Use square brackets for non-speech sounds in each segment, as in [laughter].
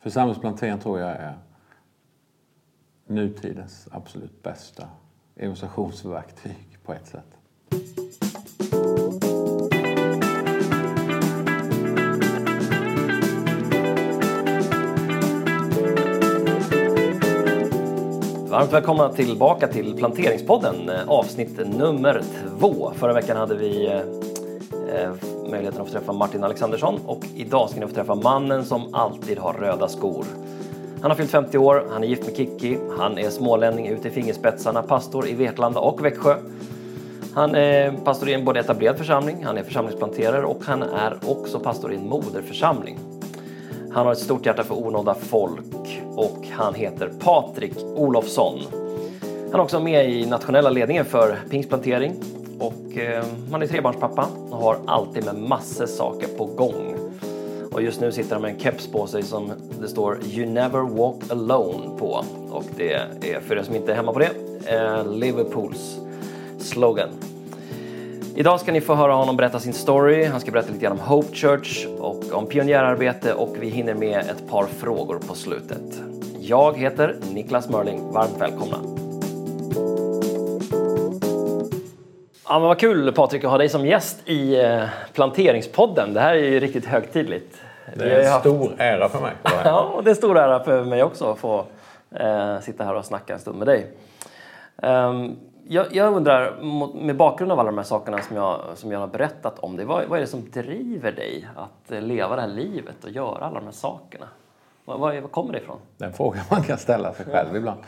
Församlingsplantering tror jag är nutidens absolut bästa evangelisationsverktyg på ett sätt. Varmt välkomna tillbaka till Planteringspodden, eh, avsnitt nummer två. Förra veckan hade vi eh, eh möjligheten att få träffa Martin Alexandersson och idag ska ni få träffa mannen som alltid har röda skor. Han har fyllt 50 år, han är gift med Kikki, han är smålänning ute i fingerspetsarna, pastor i Vetlanda och Växjö. Han är pastor i en både etablerad församling, han är församlingsplanterare och han är också pastor i en moderförsamling. Han har ett stort hjärta för onådda folk och han heter Patrik Olofsson. Han är också med i nationella ledningen för pingstplantering och eh, han är trebarnspappa och har alltid med massor saker på gång. Och just nu sitter han med en keps på sig som det står You never walk alone på. Och det är för er som inte är hemma på det, eh, Liverpools slogan. Idag ska ni få höra honom berätta sin story. Han ska berätta lite grann om Hope Church och om pionjärarbete och vi hinner med ett par frågor på slutet. Jag heter Niklas Mörling. Varmt välkomna! Ja, men vad kul Patrik att ha dig som gäst i eh, Planteringspodden. Det här är ju riktigt högtidligt. Det är en haft... stor ära för mig. [laughs] ja, och det är stor ära för mig också att få eh, sitta här och snacka en stund med dig. Um, jag, jag, undrar, med bakgrund av alla de här sakerna som jag, som jag har berättat om dig, vad, vad är det som driver dig att eh, leva det här livet och göra alla de här sakerna? Vad, vad, vad kommer det ifrån? Det är en fråga man kan ställa sig själv ibland.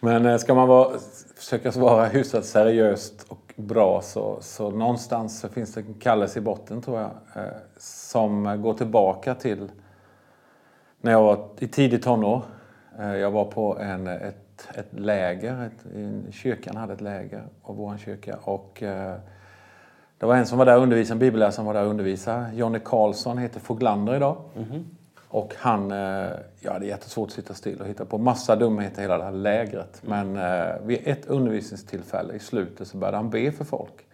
Men eh, ska man vara, försöka svara hyfsat seriöst och bra så, så någonstans så finns det en kallelse i botten tror jag. Eh, som går tillbaka till när jag var i tidig tonår. Eh, jag var på en, ett ett, läger. Ett, kyrkan hade ett läger och vår kyrka. Och, eh, det var en som var där och undervisade, en bibelläsare som var där och undervisade. Jonny Karlsson heter Foglander idag. Mm -hmm. Och han, eh, ja det är jättesvårt att sitta still och hitta på massa dumheter hela det här lägret. Mm. Men eh, vid ett undervisningstillfälle i slutet så började han be för folk.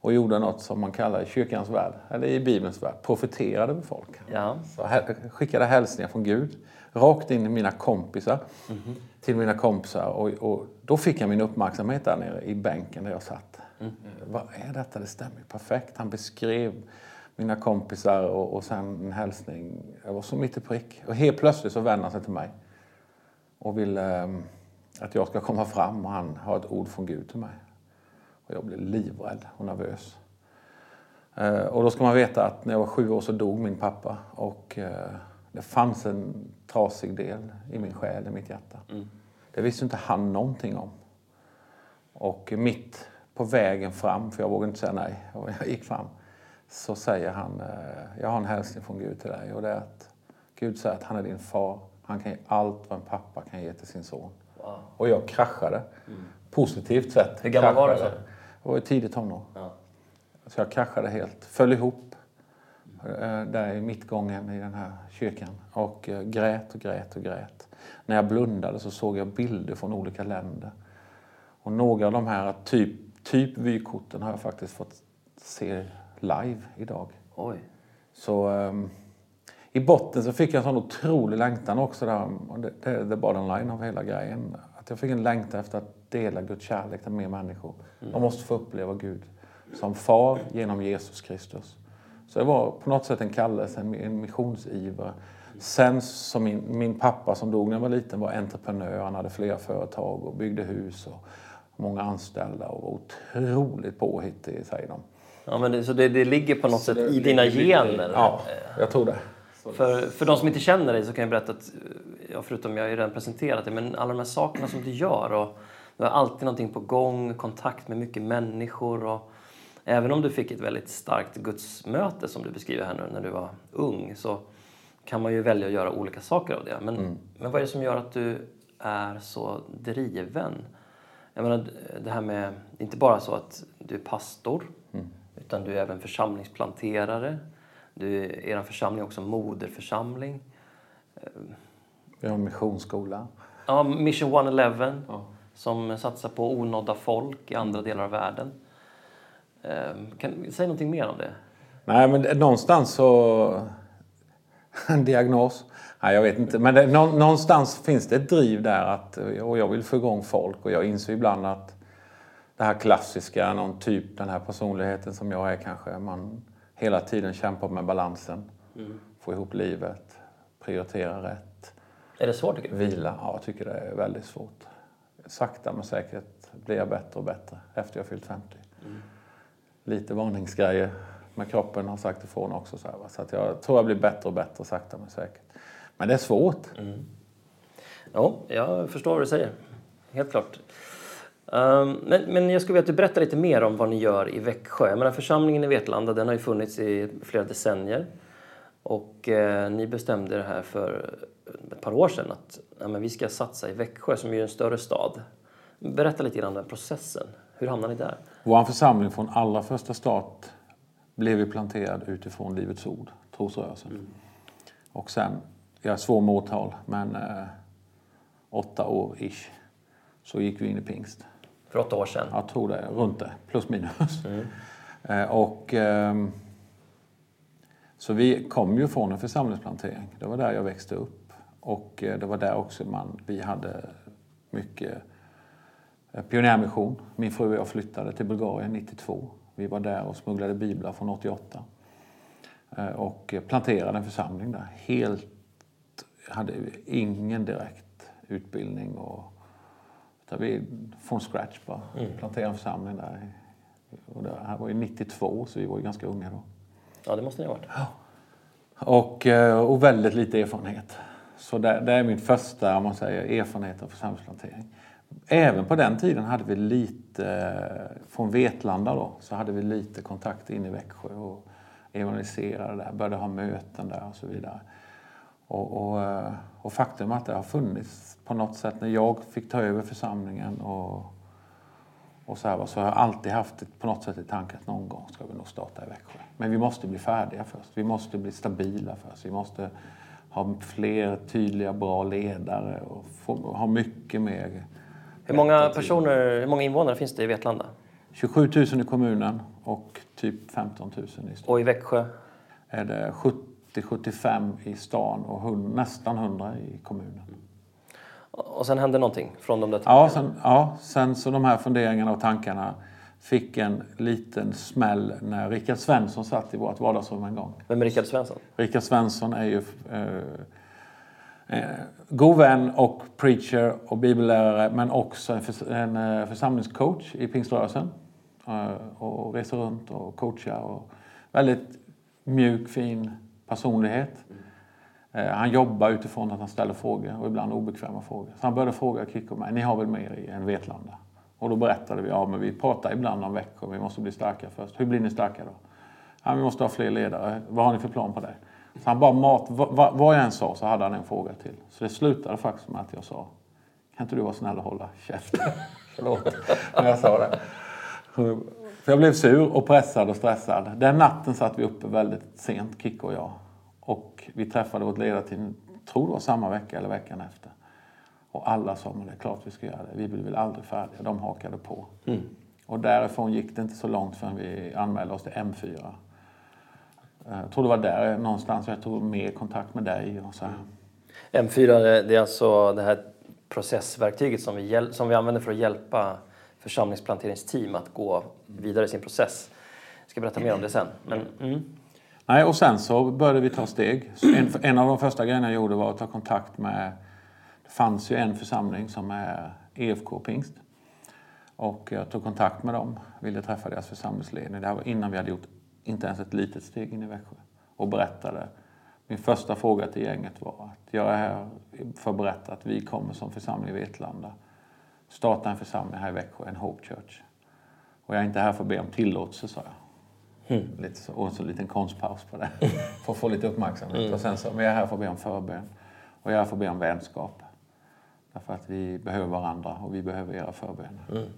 Och gjorde något som man kallar i kyrkans värld, eller i Bibelns värld, profeterade för folk. Ja. Så skickade hälsningar från Gud rakt in i mina kompisar. Mm -hmm till mina kompisar och, och, då fick jag min uppmärksamhet där nere i bänken där jag satt. Mm. Vad är detta? Det stämmer perfekt. Han beskrev mina kompisar och, och sen en hälsning. Jag var så mitt i prick. Och helt plötsligt så vänder han sig till mig och vill eh, att jag ska komma fram och han har ett ord från Gud till mig. Och jag blev livrädd och nervös. Eh, och då ska man veta att när jag var sju år så dog min pappa och eh, det fanns en trasig del i min själ, i mitt hjärta. Mm. Det visste inte han någonting om. Och mitt på vägen fram, för jag vågade inte säga nej, [laughs] jag gick fram, så säger han, eh, jag har en hälsning från Gud till dig och det är att Gud säger att han är din far. Han kan ge allt vad en pappa kan ge till sin son. Wow. Och jag kraschade. Mm. Positivt sett. Hur gammal var du? Jag var i tidigt tonår. Ja. Så jag kraschade helt, föll ihop eh, där i mittgången i den här kyrkan och eh, grät och grät och grät. När jag blundade så såg jag bilder från olika länder. Och några av de här typ, typ vykorten har jag faktiskt fått se live idag. Oj. Så um, i botten så fick jag en sån otrolig längtan också där. Det, det är the bottom line av hela grejen. Att jag fick en längtan efter att dela Guds kärlek till mer människor. Mm. De måste få uppleva Gud som far genom Jesus Kristus. Så det var på något sätt en kallelse, en missionsiver. Sen som min, min pappa som dog när jag var liten var entreprenör. Han hade flera företag och byggde hus och många anställda och var otroligt påhittig säger de. Ja, men det, så det, det ligger på något så sätt i dina gener? Ja, jag tror det. För, för de som inte känner dig så kan jag berätta att, ja, förutom jag har ju redan presenterat det, men alla de här sakerna som du gör och du har alltid någonting på gång, kontakt med mycket människor och även om du fick ett väldigt starkt gudsmöte som du beskriver här nu när du var ung så kan man ju välja att göra olika saker av det. Men, mm. men vad är det som gör att du är så driven? Jag menar, det här med, inte bara så att du är pastor, mm. Utan du är även församlingsplanterare. Du, er församling är också moderförsamling. Vi har en missionsskola. Ja, Mission 111 ja. som satsar på onådda folk i andra delar av världen. Ehm, kan, säg någonting mer om det. Nej, men någonstans så en [laughs] diagnos. Nej, jag vet inte. Men det, någonstans finns det ett driv där att, och jag vill få igång folk och jag inser ibland att det här klassiska, någon typ, den här personligheten som jag är kanske, man hela tiden kämpar med balansen. Mm. Få ihop livet, prioritera rätt. Är det svårt tycker du? Vila, ja jag tycker det är väldigt svårt. Sakta men säkert blir jag bättre och bättre efter jag fyllt 50. Mm. Lite varningsgrejer med kroppen har sagt ifrån också. Så, här, så att jag tror jag blir bättre och bättre sakta men säkert. Men det är svårt. Mm. Ja, jag förstår vad du säger. Helt klart. Um, men, men jag skulle vilja att du berättar lite mer om vad ni gör i Växjö. Jag menar, församlingen i Vetlanda den har ju funnits i flera decennier. Och eh, ni bestämde det här för ett par år sedan att ja, men vi ska satsa i Växjö som är en större stad. Berätta lite grann om den processen. Hur hamnade ni där? Vår församling från allra första start blev vi planterad utifrån Livets Ord, trosrörelsen. Mm. Och sen, jag är svår med årtal, men eh, åtta år ish, så gick vi in i pingst. För åtta år sedan? Jag tror det, runt det, plus minus. Mm. [laughs] Eh, och, eh, så vi kom ju från en församlingsplantering. Det var där jag växte upp. Och eh, det var där också man, vi hade mycket eh, pionjärmission. Min fru och jag flyttade till Bulgarien 92. Vi var där och smugglade biblar från 88. Eh, och planterade en församling där. Helt, hade ingen direkt utbildning. Och, vi från scratch bara. Mm. Planterade en församling där. Och det här var ju 92 så vi var ju ganska unga då. Ja, det måste ni ha varit. Ja. Och, eh, och väldigt lite erfarenhet. Så det, det är min första om man säger, erfarenhet av församlingsplantering. Även på den tiden hade vi lite, från Vetlanda då, så hade vi lite kontakt in i Växjö och evangeliserade där, började ha möten där och så vidare. Och, och, eh, och faktum att det har funnits på något sätt när jag fick ta över församlingen och, och så, här, så har jag alltid haft ett, på något sätt i tanken att någon gång ska vi nog starta i Växjö. Men vi måste bli färdiga först. Vi måste bli stabila först. Vi måste ha fler tydliga, bra ledare och få, ha mycket mer hur många personer, hur många invånare finns det i Vetlanda? 27 000 i kommunen och typ 15 000 i stan. Och i Växjö? Är det 70-75 i stan och 100, nästan 100 i kommunen. Och sen hände någonting från de där ja sen, ja, sen så de här funderingarna och tankarna fick en liten smäll när Rickard Svensson satt i vårt vardagsrum en gång. Vem är Rickard Svensson? Rickard Svensson är ju eh, eh, god vän och preacher och bibellärare men också en, förs en eh, församlingscoach i pingströrelsen. Eh, och reser runt och coachar. Och väldigt mjuk, fin personlighet. Eh, han jobbar utifrån att han ställer frågor och ibland obekväma frågor. Så han började fråga Kikko och mig, ni har väl mer i än Vetlanda? Och då berättade vi, ja men vi pratar ibland om veckor, vi måste bli starka först. Hur blir ni starka då? Ja, vi måste ha fler ledare. Vad har ni för plan på det? Så han bara mat, vad, vad jag än sa så hade han en fråga till. Så det slutade faktiskt med att jag sa, kan inte du vara snäll och hålla käften? [laughs] Förlåt, när jag sa det. För jag blev sur och pressad och stressad. Den natten satt vi uppe väldigt sent, Kikko och jag. Och vi träffade vårt ledarteam, tror det var samma vecka eller veckan efter. Och alla sa, men det är klart vi ska göra det. Vi blir väl aldrig färdiga. De hakade på. Mm. Och därifrån gick det inte så långt förrän vi anmälde oss till M4. Eh, jag tror det var där någonstans jag tog mer kontakt med dig. Och så här. M4 det är alltså det här processverktyget som vi, som vi använder för att hjälpa församlingsplanteringsteam att gå vidare i sin process. Jag ska berätta mer om det sen. Men, mm. Nej, och sen så började vi ta steg. En, en, av de första grejerna jag gjorde var att ta kontakt med... Det fanns ju en församling som är EFK Pingst. Och jag tog kontakt med dem, ville träffa deras församlingsledning. Det här var innan vi hade gjort inte ens ett litet steg in i Växjö. Och berättade. Min första fråga till gänget var att jag är här för att berätta att vi kommer som församling i Vetlanda starta en församling här i Växjö, en Hope Church. Och jag är inte här för att be om tillåtelse, sa jag. Mm. Lite så, och så en liten konstpaus på det. [laughs] för att få lite uppmärksamhet. Mm. Och sen så, men jag är här för att be om förbön. Och jag är här för att be om vänskap. Därför att vi behöver varandra och vi behöver era förböner. Mm.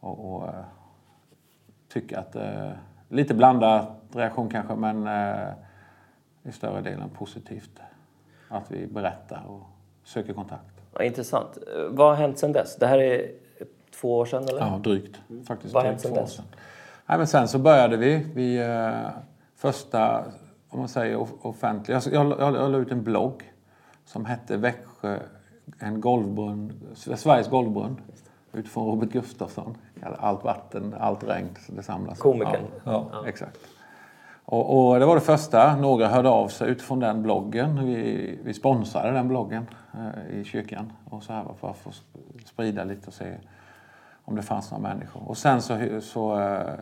Och, och uh, tycker att uh, lite blandad reaktion kanske, men eh, i större delen positivt. Att vi berättar och söker kontakt. Ja, intressant. Vad har hänt sedan dess? Det här är två år sedan? Eller? Ja, drygt. Faktiskt Vad har hänt sedan dess? Sedan. Nej, men sen så började vi. vi eh, första, om man säger offentligt. Jag, jag, jag, jag la ut en blogg som hette Växjö, en golvbrunn, Sveriges golvbrunn utifrån Robert Gustafsson. Allt vatten, allt regn, det samlas. Komikern. Ja, ja, exakt. Och, och, det var det första. Några hörde av sig utifrån den bloggen. Vi, vi sponsrade den bloggen eh, i kyrkan och så här för att få sprida lite och se om det fanns några människor. Och sen så, så eh,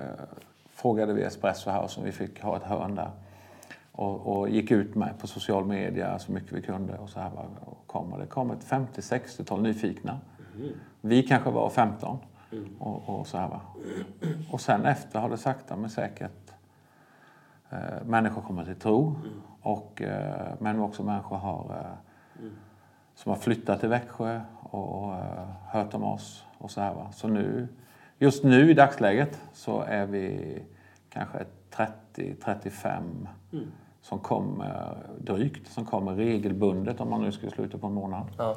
frågade vi Espresso House om vi fick ha ett hörn där. Och, och, gick ut med på social media så mycket vi kunde. Och så här och kom. Och det kom ett 50-60-tal nyfikna. Mm. Vi kanske var 15. Mm. Och, och, så här va. och sen efter har det sakta men säkert eh, människor kommit till tro. Mm. Och, eh, men också människor har, eh, mm. som har flyttat till Växjö och, och eh, hört om oss. Och så här va. Så nu, just nu i dagsläget så är vi kanske 30-35 mm. som kommer drygt, som kommer regelbundet om man nu skulle sluta på en månad. Ja.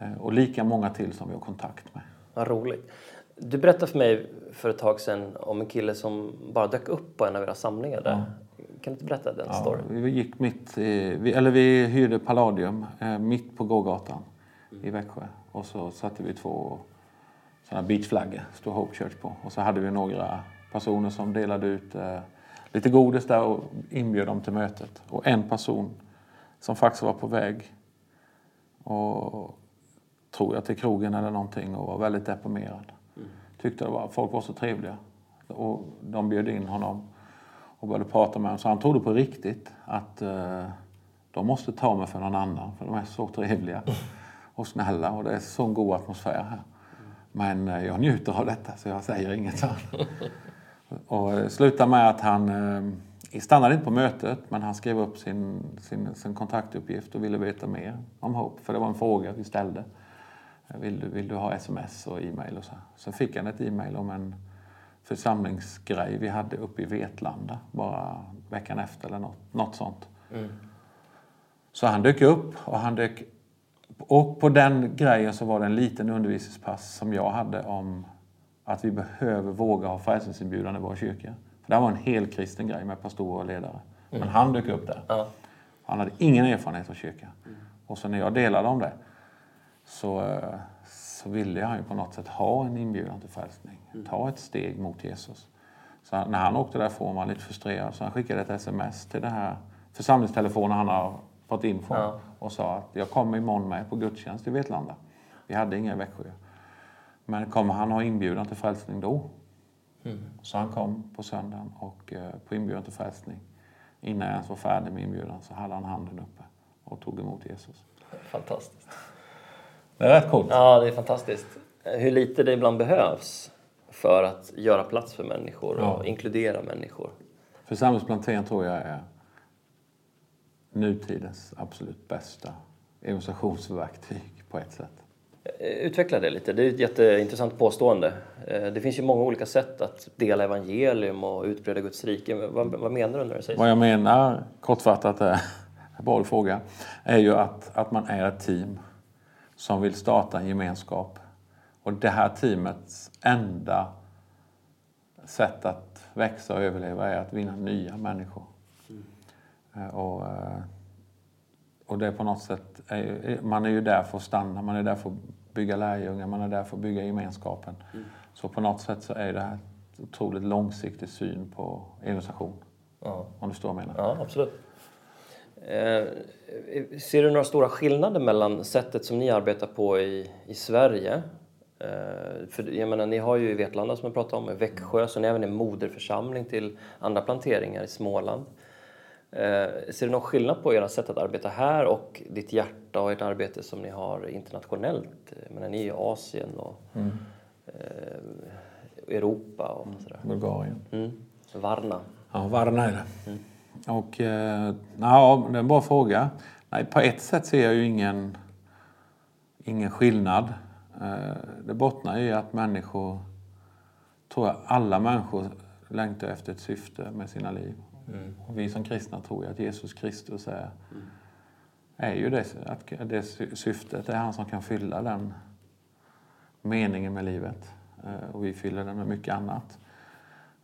Eh, och lika många till som vi har kontakt med. Vad roligt. Du berättade för mig för ett tag sedan om en kille som bara dök upp på en av era samlingar där. Ja. Kan du inte berätta den ja, storyn? Vi gick mitt i, vi, eller vi hyrde Palladium eh, mitt på gågatan mm. i Växjö. Och så satte vi två sådana beachflaggor, stod Hope Church på. Och så hade vi några personer som delade ut eh, lite godis där och inbjöd dem till mötet. Och en person som faktiskt var på väg och tror jag till krogen eller någonting och var väldigt deprimerad. Tyckte det var, folk var så trevliga. Och de bjöd in honom och började prata med honom. Så han trodde på riktigt att eh, de måste ta mig för någon annan för de är så trevliga och snälla och det är så god atmosfär här. Men eh, jag njuter av detta så jag säger inget. [laughs] och det slutade med att han eh, stannade inte på mötet men han skrev upp sin, sin, sin kontaktuppgift och ville veta mer om Hope. För det var en fråga vi ställde. Vill du, vill du ha sms och e-mail och så. Så fick han ett e-mail om en församlingsgrej vi hade uppe i Vetlanda bara veckan efter eller något, något sånt. Mm. Så han dök upp och han dök och på den grejen så var det en liten undervisningspass som jag hade om att vi behöver våga ha frälsningsinbjudan i vår kyrka. För det var en helkristen grej med pastorer och ledare. Mm. Men han dök upp där. Ja. Han hade ingen erfarenhet av kyrka. Mm. Och så när jag delade om det så, eh, så ville han ju på något sätt ha en inbjudan till frälsning. Mm. Ta ett steg mot Jesus. Så när han åkte därifrån var han lite frustrerad så han skickade ett sms till den här församlingstelefonen han har fått info ja. och sa att jag kommer imorgon med på gudstjänst i Vetlanda. Vi hade inga i Växjö. Men kommer han ha inbjudan till frälsning då? Mm. Så han kom på söndagen och eh, på inbjudan till frälsning. Innan jag ens var färdig med inbjudan så hade han handen uppe och tog emot Jesus. Fantastiskt. Det är rätt coolt. Ja, det är fantastiskt. Hur lite det ibland behövs för att göra plats för människor och ja. inkludera människor. Församlingsplantering tror jag är nutidens absolut bästa evangelisationsverktyg på ett sätt. Utveckla det lite. Det är ett jätteintressant påstående. Eh, det finns ju många olika sätt att dela evangelium och utbreda Guds rike. Vad, vad menar du när du säger så? Vad jag menar, kortfattat, är en bra fråga, är ju att, att man är ett team som vill starta en gemenskap. Och det här teamets enda sätt att växa och överleva är att vinna nya människor. Mm. Och, eh, och det är på något sätt, man är ju där för att stanna, man är där för att bygga lärjungar, man är där för att bygga gemenskapen. Mm. Så på något sätt så är det här otroligt långsiktig syn på evangelisation. Ja. Om du förstår vad jag menar? Ja, absolut. Eh, ser du några stora skillnader mellan sättet som ni arbetar på i, i Sverige? Eh, för jag menar, ni har ju i Vetlanda som jag pratade om, Växjö, så ni är även en moderförsamling till andra planteringar i Småland. Eh, ser du någon skillnad på era sätt att arbeta här och ditt hjärta och ert arbete som ni har internationellt? Jag menar, ni är i Asien och mm. Europa och sådär. Bulgarien. Mm. Varna. Ja, Varna är det. Mm. Och, eh, ja, det är en bra fråga. Nej, på ett sätt ser jag ju ingen, ingen skillnad. Eh, det bottnar i att människor, tror jag, alla människor längtar efter ett syfte med sina liv. Mm. Och vi som kristna tror ju att Jesus Kristus är, mm. är ju det, att det syftet. Det är han som kan fylla den meningen med livet. Eh, och vi fyller den med mycket annat.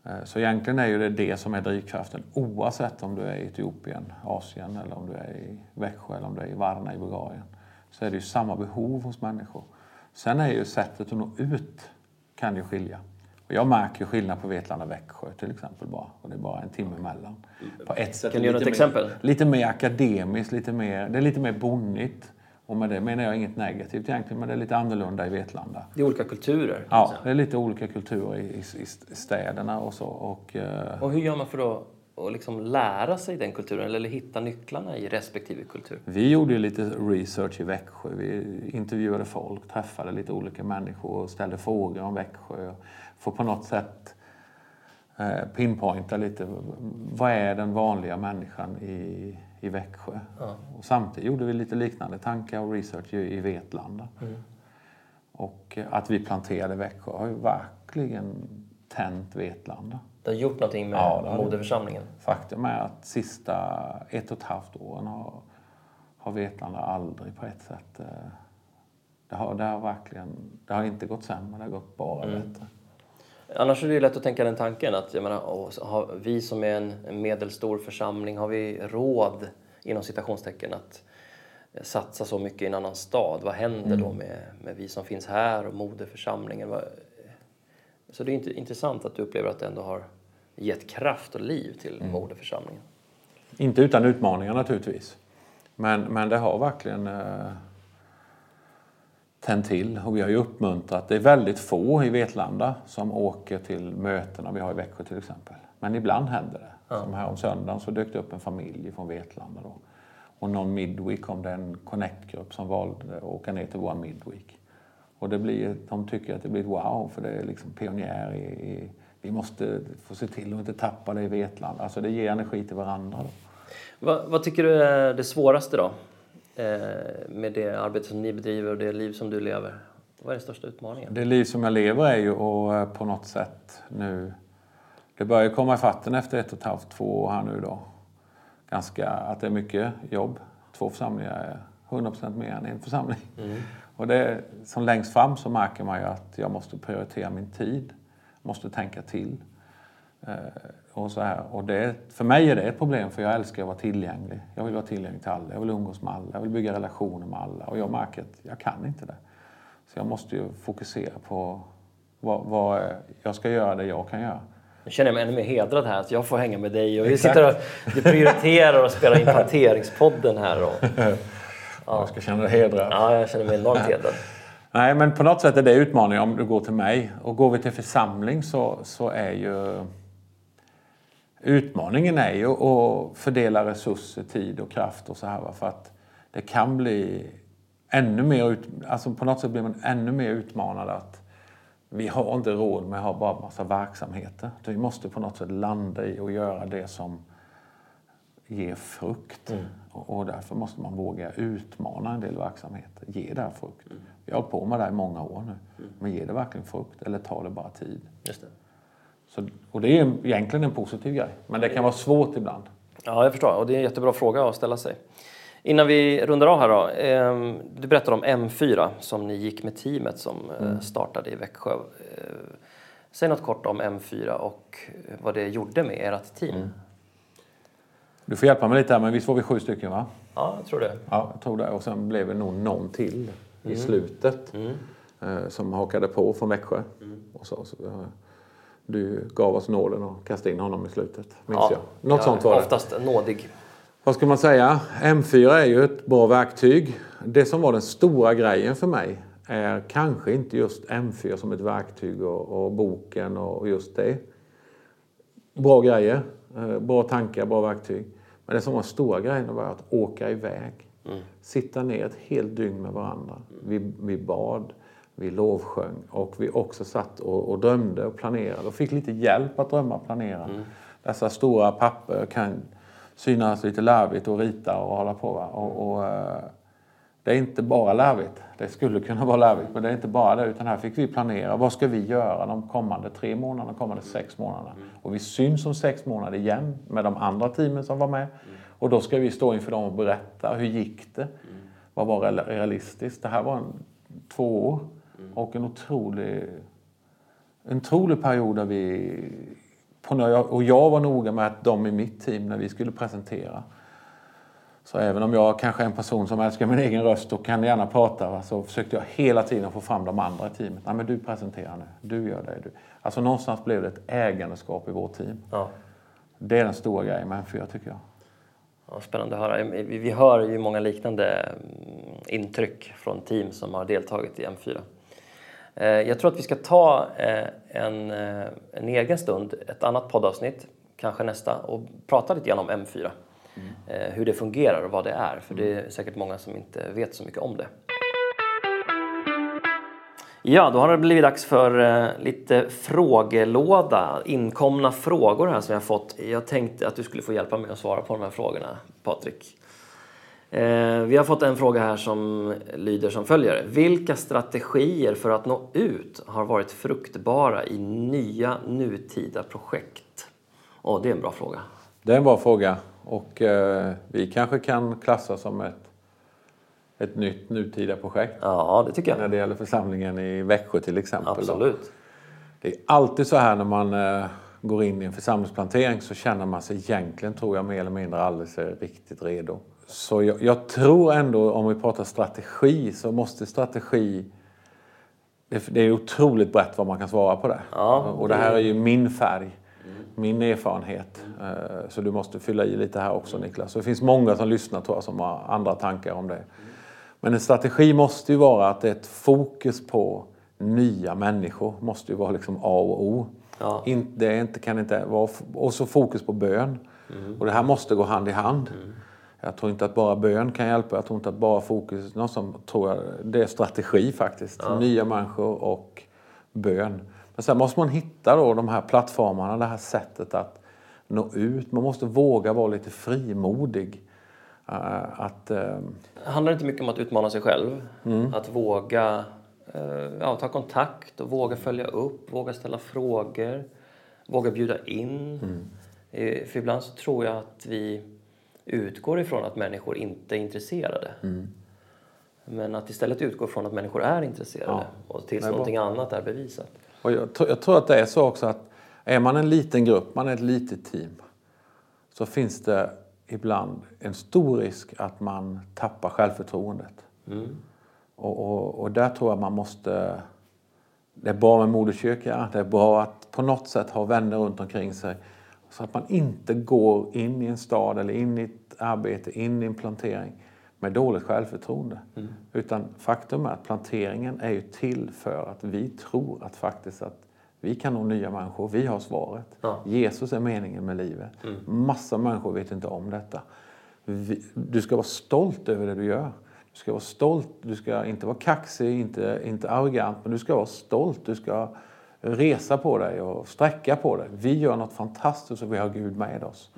Eh, så egentligen är ju det det som är drivkraften oavsett om du är i Etiopien, Asien eller om du är i Växjö eller om du är i Varna i Bulgarien. Så är det ju samma behov hos människor. Sen är ju sättet att nå ut kan ju skilja. Och jag märker ju skillnad på Vetlanda och Växjö till exempel bara. Och det är bara en timme emellan. På ett sätt Kan du ett mer, exempel? Lite mer akademiskt, lite mer, det är lite mer bonnigt. Och med det menar jag inget negativt egentligen, men det är lite annorlunda i Vetlanda. Det är olika kulturer. Ja, det är lite olika kulturer i, i, städerna och så. Och, eh, Och hur gör man för att, att liksom lära sig den kulturen eller hitta nycklarna i respektive kultur? vi gjorde ju lite research i Växjö. Vi intervjuade folk, träffade lite olika människor och ställde frågor om Växjö. För på något sätt eh, pinpointa lite, vad är den vanliga människan i, i Växjö? Ja. Och samtidigt gjorde vi lite liknande tankar och research i, Vetlanda. Och eh, att vi planterade Växjö har ju verkligen tänt Vetlanda. Det har gjort någonting med Ja, moderförsamlingen. Faktum är att sista ett och ett halvt åren har, har Vetlanda aldrig på ett sätt... eh, Det har, det har verkligen... Det har inte gått sämre, det har gått bara bättre. Annars är det ju lätt att tänka den tanken att jag menar, åh, har vi som är en, medelstor församling, har vi råd inom citationstecken att satsa så mycket i en annan stad? Vad händer då med, med vi som finns här och moderförsamlingen? Så det är inte intressant att du upplever att det ändå har gett kraft och liv till moderförsamlingen. Inte utan utmaningar naturligtvis. Men, men det har verkligen eh, till. Och vi har ju uppmuntrat. Det är väldigt få i Vetlanda som åker till mötena vi har i Växjö till exempel. Men ibland händer det. Som här om söndagen så dök det upp en familj från Vetlanda. Då. Och någon midweek kom det en connect-grupp som valde att åka ner till vår midweek. Och det blir, de tycker att det blir ett wow för det är liksom pionjär i, i vi måste få se till att inte tappa det i Vetlanda. Alltså det ger energi till varandra. Vad, vad tycker du är det svåraste då? Eh, med det arbete som ni bedriver och det liv som du lever? Vad är den största utmaningen? Det liv som jag lever är ju att eh, på något sätt nu... Det börjar komma i fatten efter ett och ett halvt, två år här nu då. Ganska, att det är mycket jobb. Två församlingar är 100% mer än en församling. Och det, som längst fram så märker man ju att jag måste prioritera min tid. Måste tänka till. Eh, och så här. Och det, för mig är det ett problem för jag älskar att vara tillgänglig. Jag vill vara tillgänglig till alla. Jag vill umgås med alla. Jag vill bygga relationer med alla. Och jag märker att jag kan inte det. Så jag måste ju fokusera på vad, vad jag ska göra det jag kan göra. Nu känner jag mig ännu mer hedrad här att jag får hänga med dig och vi sitter och du prioriterar och spelar in Planteringspodden här. Och, [laughs] Jag ska känna dig hedrad. ja, jag känner mig enormt hedrad. Nej, men på något sätt är det utmaningen om du går till mig. Och går vi till församling så, så är ju utmaningen är ju att fördela resurser, tid och kraft och så här. För att det kan bli ännu mer, ut, alltså på något sätt blir man ännu mer utmanad att vi har inte råd med att ha bara massa verksamheter. Vi måste på något sätt landa i och göra det som ger frukt. Och, och därför måste man våga utmana en del verksamheter. Ge det här frukt. Vi har hållit på med det här i många år nu. Men ger det verkligen frukt eller tar det bara tid? Just det. Så, och det är egentligen en positiv grej. Men det kan vara svårt ibland. Ja, jag förstår. Och det är en jättebra fråga att ställa sig. Innan vi rundar av här då. Eh, du berättade om M4 som ni gick med teamet som eh, startade i Växjö. Eh, säg något kort om M4 och vad det gjorde med ert team. Du får hjälpa mig lite här, men visst var vi sju stycken va? Ja, jag tror det. Ja, jag tror det. Och sen blev det nog någon till i slutet. Eh, som hakade på från Växjö. Och så, så, du gav oss nåden och kastade in honom i slutet, minns Ja. jag. Något Ja, sånt var det. Oftast nådig. Vad ska man säga? M4 är ju ett bra verktyg. Det som var den stora grejen för mig är kanske inte just M4 som ett verktyg och, och boken och just det. Bra grejer, eh, bra tankar, bra verktyg. Men det som var den stora grejen var att åka iväg. Sitta ner ett helt dygn med varandra. Vi, vi bad, vi lovsjöng och vi också satt och, och drömde och planerade och fick lite hjälp att drömma och planera. Dessa stora papper kan synas lite larvigt och rita och hålla på. Och, och, eh, det är inte bara larvigt. Det skulle kunna vara larvigt, men det är inte bara det. Utan här fick vi planera. Vad ska vi göra de kommande tre månaderna, de kommande sex månaderna? Och vi syns om sex månader igen med de andra teamen som var med. Och då ska vi stå inför dem och berätta. Hur gick det? Vad var real- realistiskt? Det här var en, två år och en otrolig, en otrolig period där vi och jag var noga med att de i mitt team, när vi skulle presentera, så även om jag kanske är en person som älskar min egen röst och kan gärna prata va, så försökte jag hela tiden få fram de andra i teamet. Nej men du presenterar nu, du gör det. Du. Alltså någonstans blev det ett ägandeskap i vårt team. Ja. Det är den stora grejen med M4 tycker jag. Ja, spännande att höra. Vi hör ju många liknande mm, intryck från team som har deltagit i M4. Eh, jag tror att vi ska ta eh, en, eh, en egen stund, ett annat poddavsnitt, kanske nästa, och prata lite grann om M4. Mm. Hur det fungerar och vad det är, för det är säkert många som inte vet så mycket om det. Ja, då har det blivit dags för lite frågelåda. Inkomna frågor här som jag fått. Jag tänkte att du skulle få hjälpa mig att svara på de här frågorna, Patrik. Eh, vi har fått en fråga här som lyder som följer. Vilka strategier för att nå ut har varit fruktbara i nya nutida projekt? Oh, det är en bra fråga. Det är en bra fråga och eh, vi kanske kan klassa som ett, ett nytt nutida projekt. Ja, det tycker jag. När det gäller församlingen i Växjö till exempel. Absolut. Då. Det är alltid så här när man eh, går in i en församlingsplantering så känner man sig egentligen, tror jag, mer eller mindre alldeles riktigt redo. Så jag, jag, tror ändå, om vi pratar strategi, så måste strategi... Det, det är otroligt brett vad man kan svara på det. Ja, och det här är ju min färg, mm. min erfarenhet. Mm. Så du måste fylla i lite här också Niklas. Så det finns många som lyssnar tror jag som har andra tankar om det. Men en strategi måste ju vara att det är ett fokus på nya människor. måste ju vara liksom A och O. Ja. det inte, kan inte vara, och så fokus på bön. Mm. Och det här måste gå hand i hand. Mm. Jag tror inte att bara bön kan hjälpa. Jag tror inte att bara fokus... Någon som tror jag, det är strategi faktiskt. Ja. Nya människor och bön. Men sen måste man hitta då de här plattformarna, det här sättet att nå ut. Man måste våga vara lite frimodig. Uh, att, uh... Handlar det inte mycket om att utmana sig själv? Mm. Att våga uh, ja, ta kontakt och våga följa upp, våga ställa frågor, våga bjuda in. Mm. För ibland så tror jag att vi utgår ifrån att människor inte är intresserade. Mm. Men att istället utgå från att människor är intresserade ja. och tills någonting annat är bevisat. Och jag, jag, tror att det är så också att är man en liten grupp, man är ett litet team, så finns det ibland en stor risk att man tappar självförtroendet. Mm. Och, och, och, där tror jag man måste... Det är bra med moderkyrka, det är bra att på något sätt ha vänner runt omkring sig så att man inte går in i en stad eller in i ett arbete, in i en plantering med dåligt självförtroende. Mm. Utan faktum är att planteringen är ju till för att vi tror att faktiskt att vi kan nå nya människor. Vi har svaret. Ja. Jesus är meningen med livet. Mm. Massa människor vet inte om detta. Vi, du ska vara stolt över det du gör. Du ska vara stolt. Du ska inte vara kaxig, inte, inte arrogant, men du ska vara stolt. Du ska resa på dig och sträcka på dig. Vi gör något fantastiskt och vi har Gud med oss.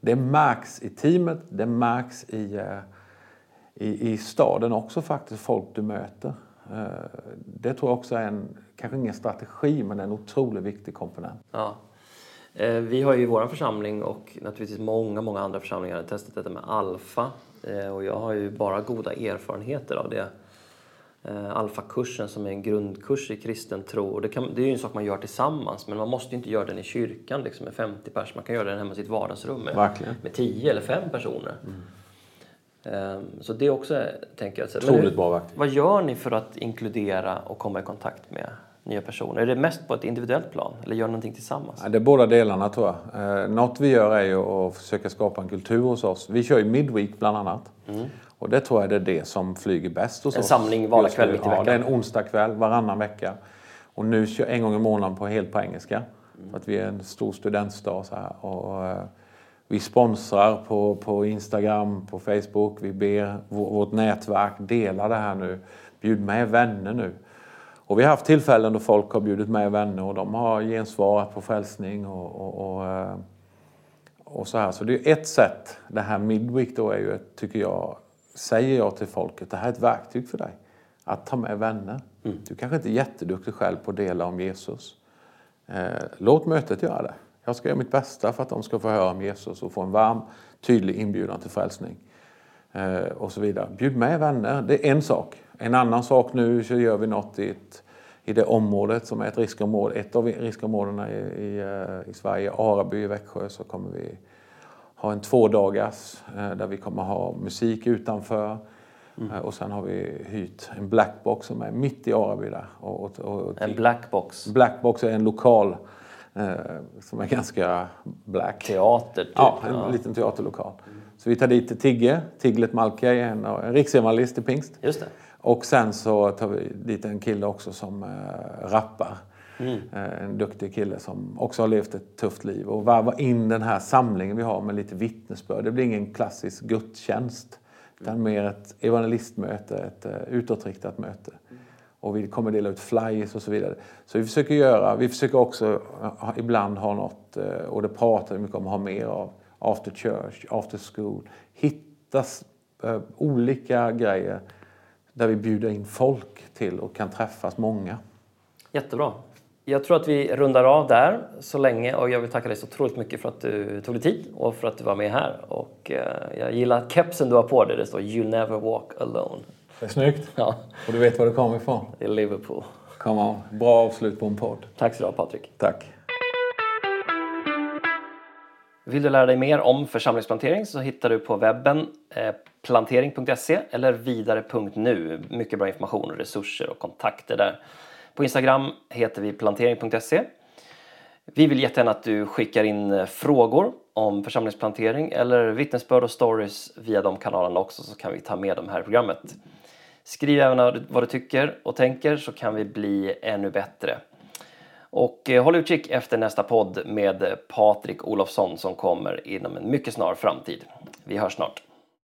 Det märks i teamet, det märks i, eh, i, i staden också faktiskt, folk du möter. Eh, det tror jag också är en, kanske ingen strategi, men en otroligt viktig komponent. Ja. Eh, vi har ju i vår församling och naturligtvis många, många andra församlingar testat detta med alfa och jag har ju bara goda erfarenheter av det eh, alfakursen som är en grundkurs i kristen tro. Det, kan, det är ju en sak man gör tillsammans men man måste inte göra den i kyrkan liksom, med 50 personer. Man kan göra den hemma i sitt vardagsrum med, med 10 eller 5 personer. Mm. Så det också, tänker jag. Otroligt bra verktyg. Vad gör ni för att inkludera och komma i kontakt med nya personer? Är det mest på ett individuellt plan eller gör ni någonting tillsammans? Ja, det är båda delarna tror jag. Eh, något vi gör är ju att försöka skapa en kultur hos oss. Vi kör ju Midweek bland annat. Mm. Och det tror jag är det som flyger bäst hos en oss. En samling vardagskväll mitt i veckan? Ja, det är en onsdagkväll varannan vecka. Och nu kör en gång i månaden på helt på engelska. För att vi är en stor studentstad så här. Och, uh, vi sponsrar på, på Instagram, på Facebook. Vi ber vårt nätverk dela det här nu. Bjud med vänner nu. Och vi har haft tillfällen då folk har bjudit med vänner och de har gensvarat på frälsning och, och, och, eh, och så här. Så det är ett sätt. Det här Midweek då är ju, tycker jag, säger jag till folket, det här är ett verktyg för dig. Att ta med vänner. Mm. Du kanske inte är jätteduktig själv på att dela om Jesus. Eh, låt mötet göra det. Jag ska göra mitt bästa för att de ska få höra om Jesus och få en varm, tydlig inbjudan till frälsning. Eh, och så vidare. Bjud med vänner, det är en sak. En annan sak nu så gör vi något i ett, i det området som är ett riskområde. Ett av riskområdena i, i, eh, i Sverige, Araby i Växjö, så kommer vi ha en tvådagars eh, där vi kommer ha musik utanför. Mm. Och sen har vi hyrt en blackbox som är mitt i Araby där. Och, och, och en blackbox? Blackbox är en lokal eh, som är ganska black. Teater? Typ. Ja, en ja. liten teaterlokal. Mm. Så vi tar dit Tigge, Tiglet Malkaj, en, en riksevangelist i pingst. Just det. Och sen så tar vi dit en kille också som äh, rappar. Mm. Äh, en duktig kille som också har levt ett tufft liv. Och varva in den här samlingen vi har med lite vittnesbörd. Det blir ingen klassisk gudstjänst. Utan mer ett evangelistmöte, ett uh, utåtriktat möte. Mm. Och vi kommer dela ut flyers och så vidare. Så vi försöker göra, vi försöker också uh, ibland ha något, och det pratar vi mycket om, ha mer av after church, after school. Hitta olika grejer där vi bjuder in folk till och kan träffas många. Jättebra. Jag tror att vi rundar av där så länge och jag vill tacka dig så otroligt mycket för att du tog dig tid och för att du var med här. Och eh, jag gillar kepsen du har på dig. Det står You never walk alone. Det är snyggt. Ja. Och du vet var det kommer ifrån? Det är Liverpool. Come on. Bra avslut på en podd. Tack så du ha Patrik. Tack. Vill du lära dig mer om församlingsplantering så hittar du på webben eh, plantering.se eller vidare.nu. Mycket bra information, resurser och kontakter där. På Instagram heter vi plantering.se. Vi vill jättegärna att du skickar in eh, frågor om församlingsplantering eller vittnesbörd och stories via de kanalerna också så kan vi ta med dem här i programmet. Skriv även vad du tycker och tänker så kan vi bli ännu bättre. Och eh, håll utkik efter nästa podd med Patrik Olofsson som kommer inom en mycket snar framtid. Vi hörs snart.